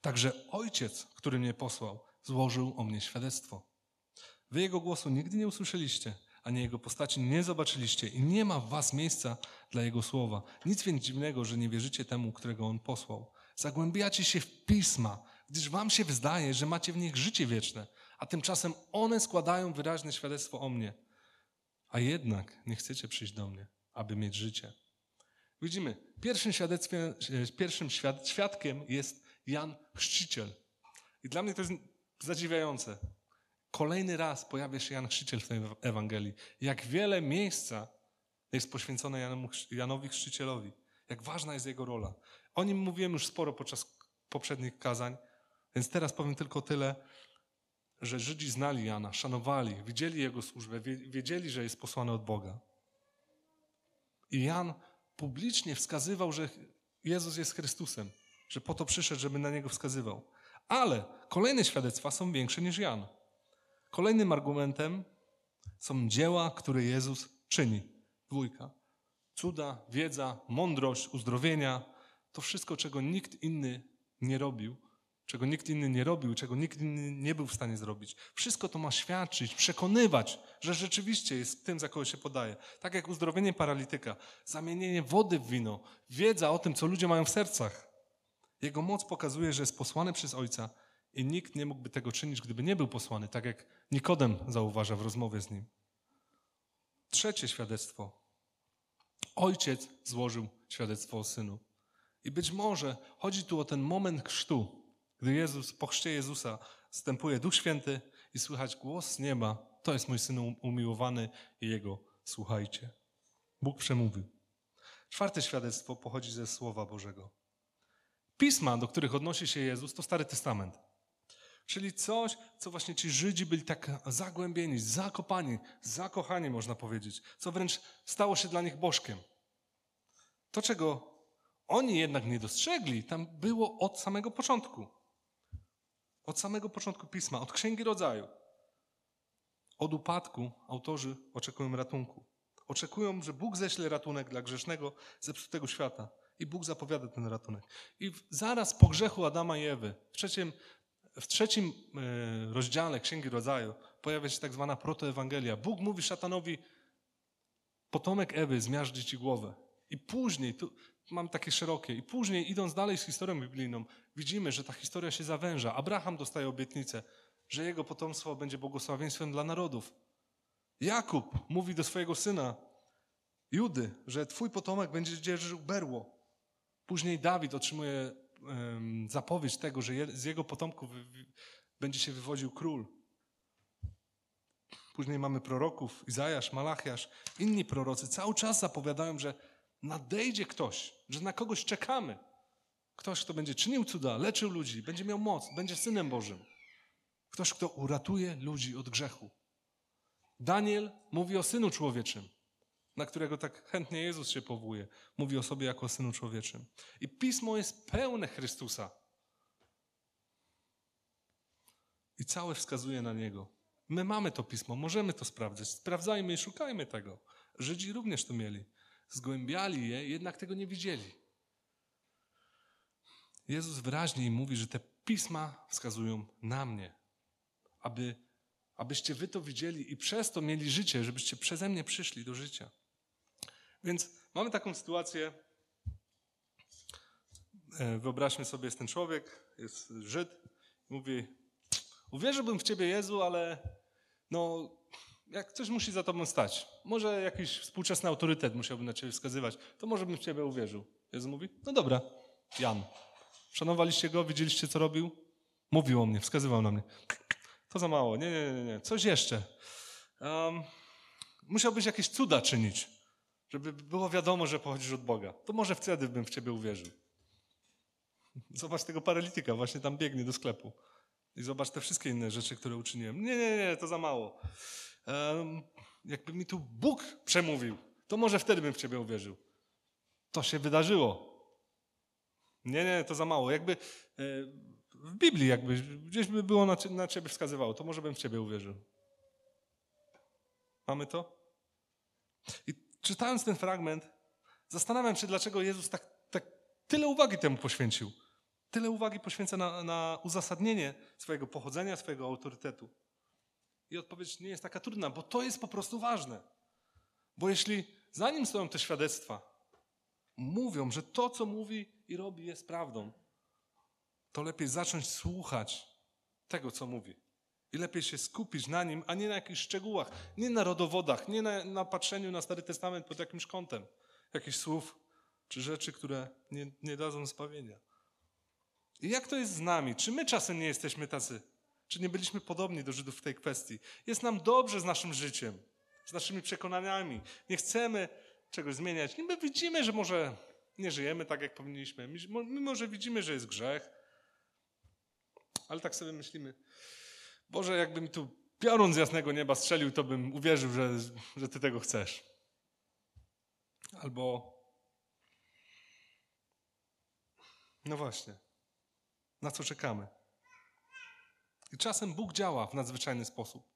Także ojciec, który mnie posłał, złożył o mnie świadectwo. Wy Jego głosu nigdy nie usłyszeliście, ani Jego postaci nie zobaczyliście i nie ma w was miejsca dla Jego słowa. Nic więc dziwnego, że nie wierzycie temu, którego On posłał. Zagłębiacie się w Pisma, gdyż wam się wydaje, że macie w nich życie wieczne, a tymczasem one składają wyraźne świadectwo o mnie. A jednak nie chcecie przyjść do mnie, aby mieć życie. Widzimy, pierwszym, świadectwem, pierwszym świadkiem jest Jan Chrzciciel. I dla mnie to jest zadziwiające. Kolejny raz pojawia się Jan Chrzciciel w tej Ewangelii. Jak wiele miejsca jest poświęcone Janowi Chrzcicielowi. Jak ważna jest jego rola. O nim mówiłem już sporo podczas poprzednich kazań, więc teraz powiem tylko tyle, że Żydzi znali Jana, szanowali, widzieli jego służbę, wiedzieli, że jest posłany od Boga. I Jan publicznie wskazywał, że Jezus jest Chrystusem, że po to przyszedł, żeby na niego wskazywał. Ale kolejne świadectwa są większe niż Jan. Kolejnym argumentem są dzieła, które Jezus czyni. Dwójka. Cuda, wiedza, mądrość, uzdrowienia. To wszystko, czego nikt inny nie robił, czego nikt inny nie robił, czego nikt inny nie był w stanie zrobić. Wszystko to ma świadczyć, przekonywać, że rzeczywiście jest tym, za kogo się podaje. Tak jak uzdrowienie paralityka, zamienienie wody w wino, wiedza o tym, co ludzie mają w sercach. Jego moc pokazuje, że jest posłany przez Ojca i nikt nie mógłby tego czynić, gdyby nie był posłany, tak jak Nikodem zauważa w rozmowie z nim. Trzecie świadectwo. Ojciec złożył świadectwo o synu. I być może chodzi tu o ten moment chrztu, gdy Jezus, po chrzcie Jezusa wstępuje Duch Święty i słychać głos z nieba. To jest mój syn umiłowany i jego słuchajcie. Bóg przemówił. Czwarte świadectwo pochodzi ze Słowa Bożego. Pisma, do których odnosi się Jezus, to Stary Testament. Czyli coś, co właśnie ci Żydzi byli tak zagłębieni, zakopani, zakochani, można powiedzieć, co wręcz stało się dla nich bożkiem. To, czego oni jednak nie dostrzegli, tam było od samego początku. Od samego początku pisma, od Księgi Rodzaju. Od upadku autorzy oczekują ratunku. Oczekują, że Bóg ześle ratunek dla grzesznego, zepsutego świata. I Bóg zapowiada ten ratunek. I zaraz po grzechu Adama i Ewy, w trzecim w trzecim e, rozdziale Księgi Rodzaju pojawia się tak zwana protoewangelia. Bóg mówi szatanowi, potomek Ewy zmiażdży ci głowę. I później, tu mam takie szerokie, i później idąc dalej z historią biblijną, widzimy, że ta historia się zawęża. Abraham dostaje obietnicę, że jego potomstwo będzie błogosławieństwem dla narodów. Jakub mówi do swojego syna, Judy, że twój potomek będzie dzierżył berło. Później Dawid otrzymuje um, zapowiedź tego, że je, z jego potomków będzie się wywodził król. Później mamy proroków, Izajasz, Malachiasz, inni prorocy. Cały czas zapowiadają, że nadejdzie ktoś, że na kogoś czekamy. Ktoś, kto będzie czynił cuda, leczył ludzi, będzie miał moc, będzie synem Bożym. Ktoś, kto uratuje ludzi od grzechu. Daniel mówi o synu człowieczym, na którego tak chętnie Jezus się powołuje. Mówi o sobie jako o synu człowieczym. I pismo jest pełne Chrystusa. I całe wskazuje na niego. My mamy to pismo, możemy to sprawdzać. Sprawdzajmy i szukajmy tego. Żydzi również to mieli. Zgłębiali je, jednak tego nie widzieli. Jezus wyraźnie mówi, że te pisma wskazują na mnie, aby, abyście wy to widzieli i przez to mieli życie, żebyście przeze mnie przyszli do życia. Więc mamy taką sytuację. E, wyobraźmy sobie, jest ten człowiek, jest Żyd, mówi: Uwierzyłbym w ciebie, Jezu, ale no, jak coś musi za tobą stać, może jakiś współczesny autorytet musiałby na ciebie wskazywać, to może bym w ciebie uwierzył. Jezus mówi: No dobra, Jan. Szanowaliście go, widzieliście, co robił? Mówił o mnie, wskazywał na mnie. To za mało. Nie, nie, nie, nie. Coś jeszcze. Um, musiałbyś jakieś cuda czynić, żeby było wiadomo, że pochodzisz od Boga. To może wtedy bym w ciebie uwierzył. Zobacz tego paralityka, właśnie tam biegnie do sklepu. I zobacz te wszystkie inne rzeczy, które uczyniłem. Nie, nie, nie, to za mało. Um, jakby mi tu Bóg przemówił, to może wtedy bym w ciebie uwierzył. To się wydarzyło. Nie, nie, to za mało. Jakby e, w Biblii jakby gdzieś by było na, na ciebie wskazywało, to może bym w ciebie uwierzył. Mamy to? I czytając ten fragment, zastanawiam się, dlaczego Jezus tak, tak tyle uwagi temu poświęcił. Tyle uwagi poświęca na, na uzasadnienie swojego pochodzenia, swojego autorytetu. I odpowiedź nie jest taka trudna, bo to jest po prostu ważne. Bo jeśli za nim stoją te świadectwa, mówią, że to, co mówi i robi, jest prawdą, to lepiej zacząć słuchać tego, co mówi. I lepiej się skupić na nim, a nie na jakichś szczegółach, nie na rodowodach, nie na, na patrzeniu na Stary Testament pod jakimś kątem, jakichś słów czy rzeczy, które nie, nie dadzą zbawienia. I jak to jest z nami? Czy my czasem nie jesteśmy tacy? Czy nie byliśmy podobni do Żydów w tej kwestii? Jest nam dobrze z naszym życiem, z naszymi przekonaniami. Nie chcemy czegoś zmieniać. My widzimy, że może nie żyjemy tak, jak powinniśmy. Mimo, że widzimy, że jest grzech. Ale tak sobie myślimy, Boże, jakbym tu piorun z jasnego nieba strzelił, to bym uwierzył, że, że Ty tego chcesz. Albo no właśnie, na co czekamy? I czasem Bóg działa w nadzwyczajny sposób.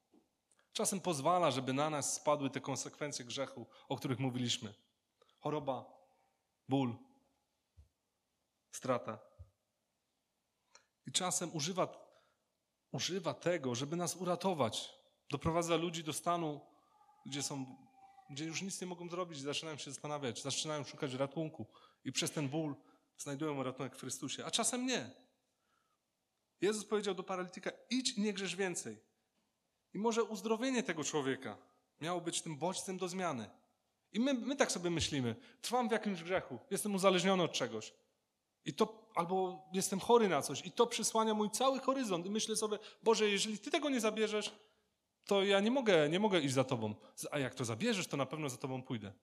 Czasem pozwala, żeby na nas spadły te konsekwencje grzechu, o których mówiliśmy. Choroba, ból, strata. I czasem używa, używa tego, żeby nas uratować. Doprowadza ludzi do stanu, gdzie są, gdzie już nic nie mogą zrobić, zaczynają się zastanawiać, zaczynają szukać ratunku i przez ten ból znajdują ratunek w Chrystusie, a czasem nie. Jezus powiedział do paralityka: idź i nie grzesz więcej. I może uzdrowienie tego człowieka miało być tym bodźcem do zmiany. I my, my tak sobie myślimy: trwam w jakimś grzechu, jestem uzależniony od czegoś. I to, albo jestem chory na coś, i to przysłania mój cały horyzont. I myślę sobie: Boże, jeżeli ty tego nie zabierzesz, to ja nie mogę, nie mogę iść za tobą. A jak to zabierzesz, to na pewno za tobą pójdę.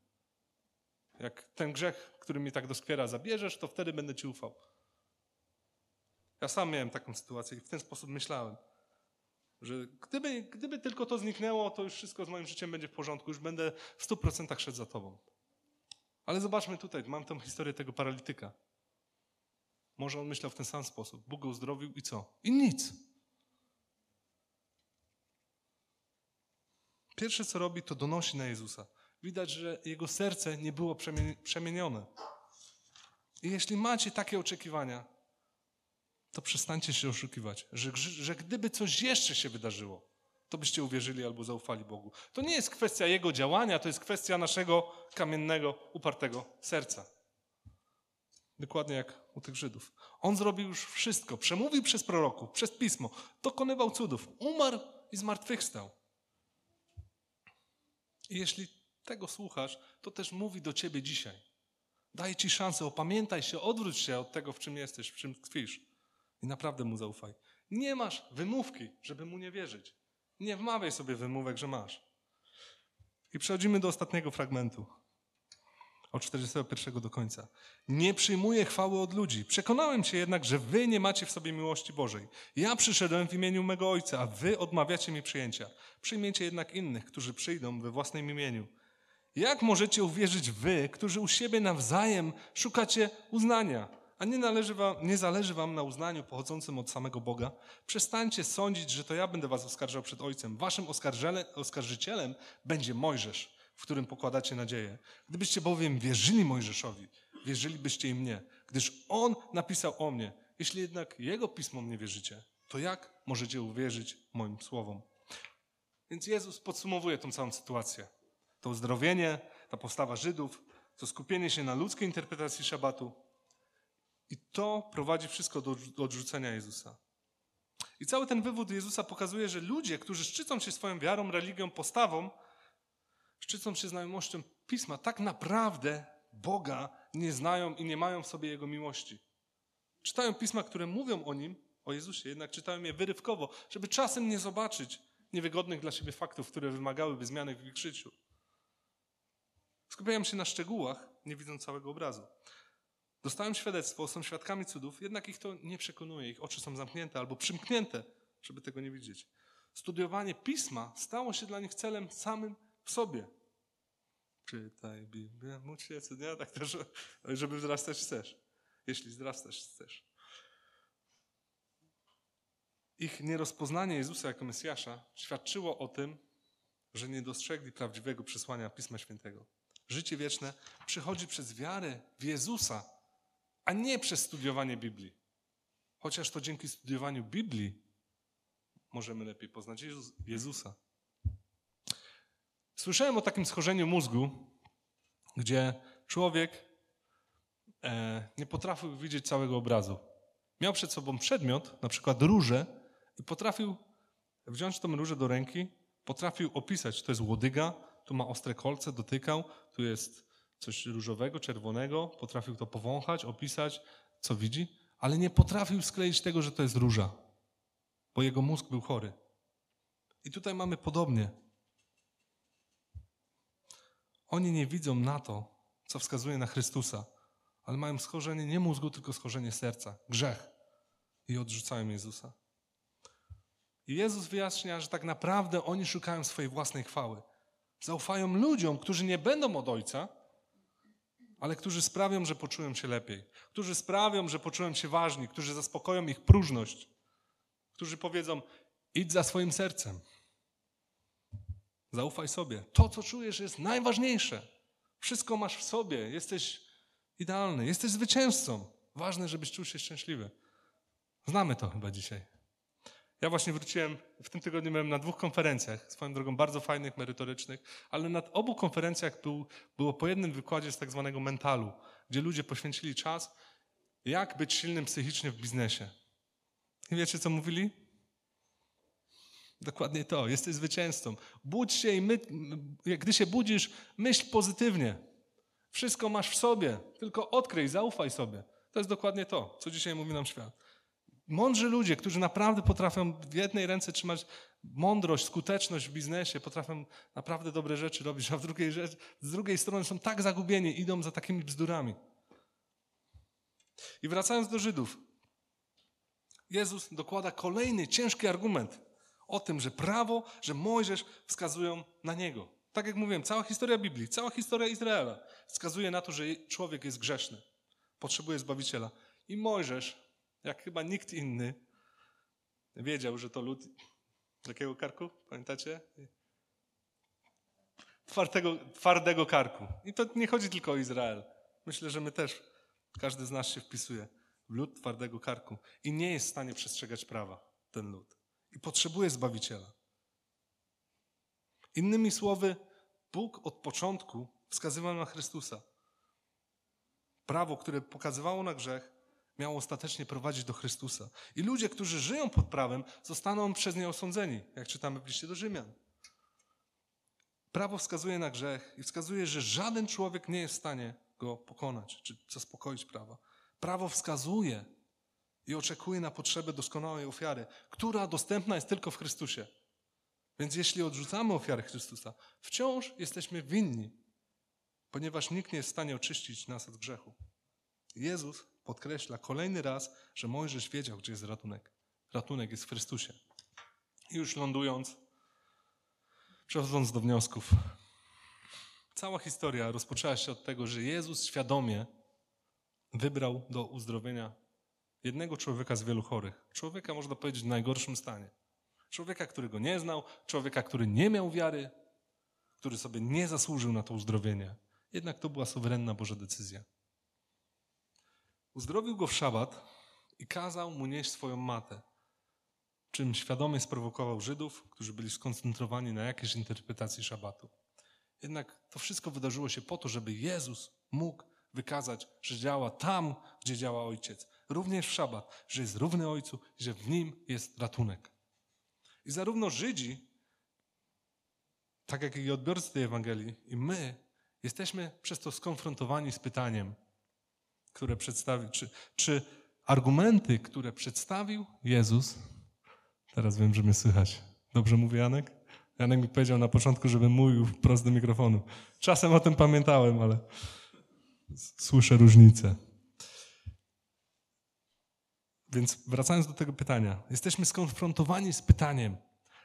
Jak ten grzech, który mnie tak doskwiera, zabierzesz, to wtedy będę ci ufał. Ja sam miałem taką sytuację i w ten sposób myślałem, że gdyby, gdyby tylko to zniknęło, to już wszystko z moim życiem będzie w porządku, już będę w stu procentach szedł za tobą. Ale zobaczmy tutaj, mam tę historię tego paralityka. Może on myślał w ten sam sposób. Bóg go uzdrowił i co? I nic. Pierwsze, co robi, to donosi na Jezusa. Widać, że jego serce nie było przemienione. I jeśli macie takie oczekiwania, to przestańcie się oszukiwać, że, że gdyby coś jeszcze się wydarzyło, to byście uwierzyli albo zaufali Bogu. To nie jest kwestia Jego działania, to jest kwestia naszego kamiennego, upartego serca. Dokładnie jak u tych Żydów. On zrobił już wszystko. Przemówił przez proroków, przez pismo. Dokonywał cudów. Umarł i zmartwychwstał. I jeśli tego słuchasz, to też mówi do ciebie dzisiaj. Daje ci szansę, opamiętaj się, odwróć się od tego, w czym jesteś, w czym tkwisz. I naprawdę mu zaufaj. Nie masz wymówki, żeby mu nie wierzyć. Nie wmawiaj sobie wymówek, że masz. I przechodzimy do ostatniego fragmentu. Od 41 do końca. Nie przyjmuję chwały od ludzi. Przekonałem się jednak, że wy nie macie w sobie miłości Bożej. Ja przyszedłem w imieniu mego Ojca, a wy odmawiacie mi przyjęcia. Przyjmiecie jednak innych, którzy przyjdą we własnym imieniu. Jak możecie uwierzyć wy, którzy u siebie nawzajem szukacie uznania? A nie, należy wam, nie zależy wam na uznaniu pochodzącym od samego Boga, przestańcie sądzić, że to ja będę was oskarżał przed Ojcem. Waszym oskarżycielem będzie Mojżesz, w którym pokładacie nadzieję. Gdybyście bowiem wierzyli Mojżeszowi, wierzylibyście i mnie, gdyż on napisał o mnie. Jeśli jednak jego pismom nie wierzycie, to jak możecie uwierzyć moim słowom? Więc Jezus podsumowuje tą całą sytuację. To uzdrowienie, ta postawa Żydów, to skupienie się na ludzkiej interpretacji szabatu, i to prowadzi wszystko do, odrzucenia Jezusa. I cały ten wywód Jezusa pokazuje, że ludzie, którzy szczycą się swoją wiarą, religią, postawą, szczycą się znajomością Pisma, tak naprawdę Boga nie znają i nie mają w sobie Jego miłości. Czytają Pisma, które mówią o Nim, o Jezusie, jednak czytają je wyrywkowo, żeby czasem nie zobaczyć niewygodnych dla siebie faktów, które wymagałyby zmiany w ich życiu. Skupiają się na szczegółach, nie widząc całego obrazu. Dostają świadectwo, są świadkami cudów, jednak ich to nie przekonuje. Ich oczy są zamknięte albo przymknięte, żeby tego nie widzieć. Studiowanie pisma stało się dla nich celem samym w sobie. Czytaj Biblię, módl się dnia, tak też, żeby wzrastać chcesz. Jeśli wzrastać chcesz. Ich nierozpoznanie Jezusa jako Mesjasza świadczyło o tym, że nie dostrzegli prawdziwego przesłania Pisma Świętego. Życie wieczne przychodzi przez wiarę w Jezusa, a nie przez studiowanie Biblii. Chociaż to dzięki studiowaniu Biblii możemy lepiej poznać Jezusa. Słyszałem o takim schorzeniu mózgu, gdzie człowiek e, nie potrafił widzieć całego obrazu. Miał przed sobą przedmiot, na przykład różę, i potrafił wziąć tą różę do ręki, potrafił opisać, to jest łodyga, tu ma ostre kolce, dotykał, tu jest coś różowego, czerwonego, potrafił to powąchać, opisać, co widzi, ale nie potrafił skleić tego, że to jest róża, bo jego mózg był chory. I tutaj mamy podobnie. Oni nie widzą na to, co wskazuje na Chrystusa, ale mają schorzenie nie mózgu, tylko schorzenie serca, grzech i odrzucają Jezusa. I Jezus wyjaśnia, że tak naprawdę oni szukają swojej własnej chwały. Zaufają ludziom, którzy nie będą od Ojca, ale którzy sprawią, że poczują się lepiej, którzy sprawią, że poczują się ważni, którzy zaspokoją ich próżność, którzy powiedzą: idź za swoim sercem. Zaufaj sobie. To, co czujesz, jest najważniejsze. Wszystko masz w sobie. Jesteś idealny, jesteś zwycięzcą. Ważne, żebyś czuł się szczęśliwy. Znamy to chyba dzisiaj. Ja właśnie wróciłem, w tym tygodniu byłem na dwóch konferencjach, swoją drogą bardzo fajnych, merytorycznych, ale na obu konferencjach był, było po jednym wykładzie z tak zwanego mentalu, gdzie ludzie poświęcili czas, jak być silnym psychicznie w biznesie. I wiecie, co mówili? Dokładnie to, jesteś zwycięzcą. Budź się i my, gdy się budzisz, myśl pozytywnie. Wszystko masz w sobie, tylko odkryj, zaufaj sobie. To jest dokładnie to, co dzisiaj mówi nam świat. Mądrzy ludzie, którzy naprawdę potrafią w jednej ręce trzymać mądrość, skuteczność w biznesie, potrafią naprawdę dobre rzeczy robić, a w drugiej, rzecz, z drugiej strony są tak zagubieni, idą za takimi bzdurami. I wracając do Żydów, Jezus dokłada kolejny ciężki argument o tym, że prawo, że Mojżesz wskazują na niego. Tak jak mówiłem, cała historia Biblii, cała historia Izraela wskazuje na to, że człowiek jest grzeszny, potrzebuje Zbawiciela. I Mojżesz jak chyba nikt inny wiedział, że to lud jakiego karku, pamiętacie? Twardego, twardego karku. I to nie chodzi tylko o Izrael. Myślę, że my też, każdy z nas się wpisuje. lud twardego karku i nie jest w stanie przestrzegać prawa, ten lud. I potrzebuje Zbawiciela. Innymi słowy, Bóg od początku wskazywał na Chrystusa. Prawo, które pokazywało na grzech, miało ostatecznie prowadzić do Chrystusa. I ludzie, którzy żyją pod prawem, zostaną przez nie osądzeni, jak czytamy w liście do Rzymian. Prawo wskazuje na grzech i wskazuje, że żaden człowiek nie jest w stanie go pokonać czy zaspokoić prawa. Prawo wskazuje i oczekuje na potrzebę doskonałej ofiary, która dostępna jest tylko w Chrystusie. Więc jeśli odrzucamy ofiarę Chrystusa, wciąż jesteśmy winni, ponieważ nikt nie jest w stanie oczyścić nas od grzechu. Jezus podkreśla kolejny raz, że Mojżesz wiedział, gdzie jest ratunek. Ratunek jest w Chrystusie. I już lądując, przechodząc do wniosków. Cała historia rozpoczęła się od tego, że Jezus świadomie wybrał do uzdrowienia jednego człowieka z wielu chorych. Człowieka, można powiedzieć, w najgorszym stanie. Człowieka, którego nie znał, człowieka, który nie miał wiary, który sobie nie zasłużył na to uzdrowienie. Jednak to była suwerenna Boża decyzja. Uzdrowił go w szabat i kazał mu nieść swoją matę, czym świadomie sprowokował Żydów, którzy byli skoncentrowani na jakiejś interpretacji szabatu. Jednak to wszystko wydarzyło się po to, żeby Jezus mógł wykazać, że działa tam, gdzie działa Ojciec. Również w szabat, że jest równy Ojcu że w Nim jest ratunek. I zarówno Żydzi, tak jak i odbiorcy tej Ewangelii, i my jesteśmy przez to skonfrontowani z pytaniem, które przedstawił, czy, czy argumenty, które przedstawił Jezus, teraz wiem, że mnie słychać. Dobrze mówię, Janek? Janek mi powiedział na początku, żebym mówił wprost do mikrofonu. Czasem o tym pamiętałem, ale słyszę różnicę. Więc wracając do tego pytania, jesteśmy skonfrontowani z pytaniem,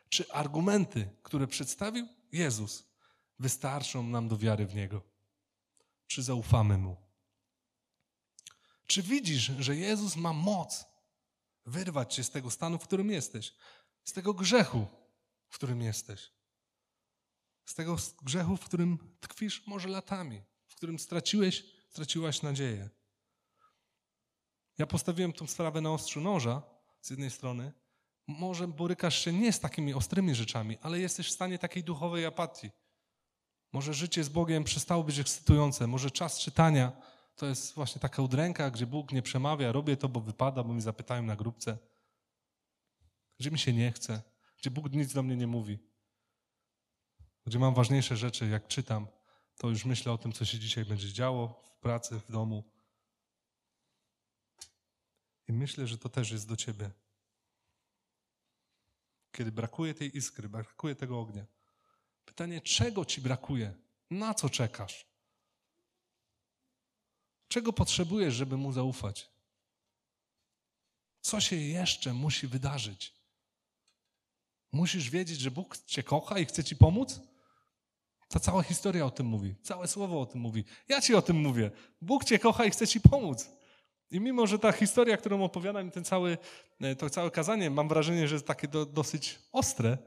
czy argumenty, które przedstawił Jezus, wystarczą nam do wiary w Niego? Czy zaufamy Mu? Czy widzisz, że Jezus ma moc wyrwać cię z tego stanu, w którym jesteś? Z tego grzechu, w którym jesteś? Z tego grzechu, w którym tkwisz może latami, w którym straciłeś, straciłaś nadzieję. Ja postawiłem tą sprawę na ostrzu noża z jednej strony. Może borykasz się nie z takimi ostrymi rzeczami, ale jesteś w stanie takiej duchowej apatii. Może życie z Bogiem przestało być ekscytujące, może czas czytania to jest właśnie taka udręka, gdzie Bóg nie przemawia, robię to, bo wypada, bo mi zapytają na grupce. Gdzie mi się nie chce, gdzie Bóg nic do mnie nie mówi. Gdzie mam ważniejsze rzeczy, jak czytam, to już myślę o tym, co się dzisiaj będzie działo w pracy, w domu. I myślę, że to też jest do ciebie. Kiedy brakuje tej iskry, brakuje tego ognia. Pytanie, czego ci brakuje? Na co czekasz? Czego potrzebujesz, żeby mu zaufać? Co się jeszcze musi wydarzyć? Musisz wiedzieć, że Bóg cię kocha i chce ci pomóc? Ta cała historia o tym mówi, całe słowo o tym mówi. Ja ci o tym mówię. Bóg cię kocha i chce ci pomóc. I mimo, że ta historia, którą opowiadam ten cały, e, to całe kazanie, mam wrażenie, że jest takie do, dosyć ostre,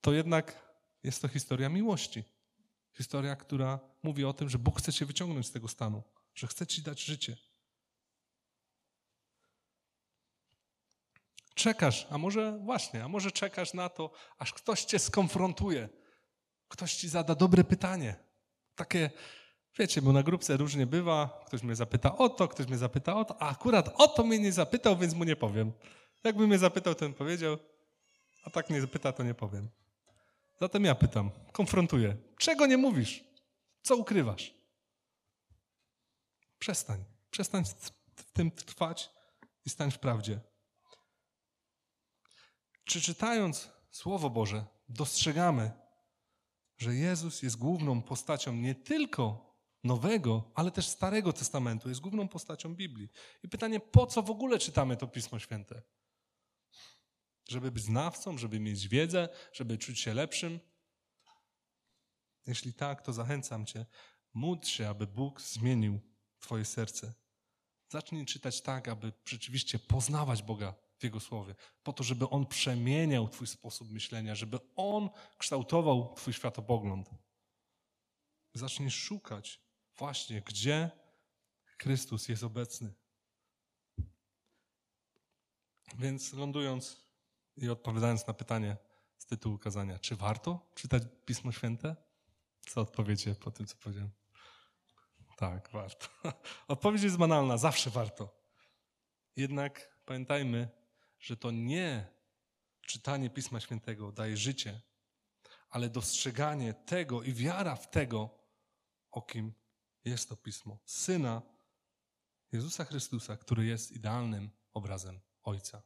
to jednak jest to historia miłości. Historia, która mówi o tym, że Bóg chce cię wyciągnąć z tego stanu, że chce ci dać życie. Czekasz, a może właśnie, a może czekasz na to, aż ktoś cię skonfrontuje, ktoś ci zada dobre pytanie. Takie, wiecie, bo na grupce różnie bywa, ktoś mnie zapyta o to, ktoś mnie zapyta o to, a akurat o to mnie nie zapytał, więc mu nie powiem. Jakby mnie zapytał, bym powiedział, a tak nie zapyta, to nie powiem. Zatem ja pytam, konfrontuję. Czego nie mówisz? Co ukrywasz? Przestań. Przestań w tym trwać i stań w prawdzie. Czy czytając Słowo Boże dostrzegamy, że Jezus jest główną postacią nie tylko Nowego, ale też Starego Testamentu, jest główną postacią Biblii. I pytanie, po co w ogóle czytamy to Pismo Święte? Żeby być znawcą, żeby mieć wiedzę, żeby czuć się lepszym? Jeśli tak, to zachęcam Cię, módl się, aby Bóg zmienił Twoje serce. Zacznij czytać tak, aby rzeczywiście poznawać Boga w Jego Słowie, po to, żeby On przemieniał Twój sposób myślenia, żeby On kształtował Twój światopogląd. Zacznij szukać właśnie, gdzie Chrystus jest obecny. Więc lądując i odpowiadając na pytanie z tytułu kazania, czy warto czytać Pismo Święte? Co odpowiecie po tym, co powiedziałem? Tak, warto. *laughs* Odpowiedź jest banalna, zawsze warto. Jednak pamiętajmy, że to nie czytanie Pisma Świętego daje życie, ale dostrzeganie tego i wiara w tego, o kim jest to Pismo. Syna Jezusa Chrystusa, który jest idealnym obrazem Ojca.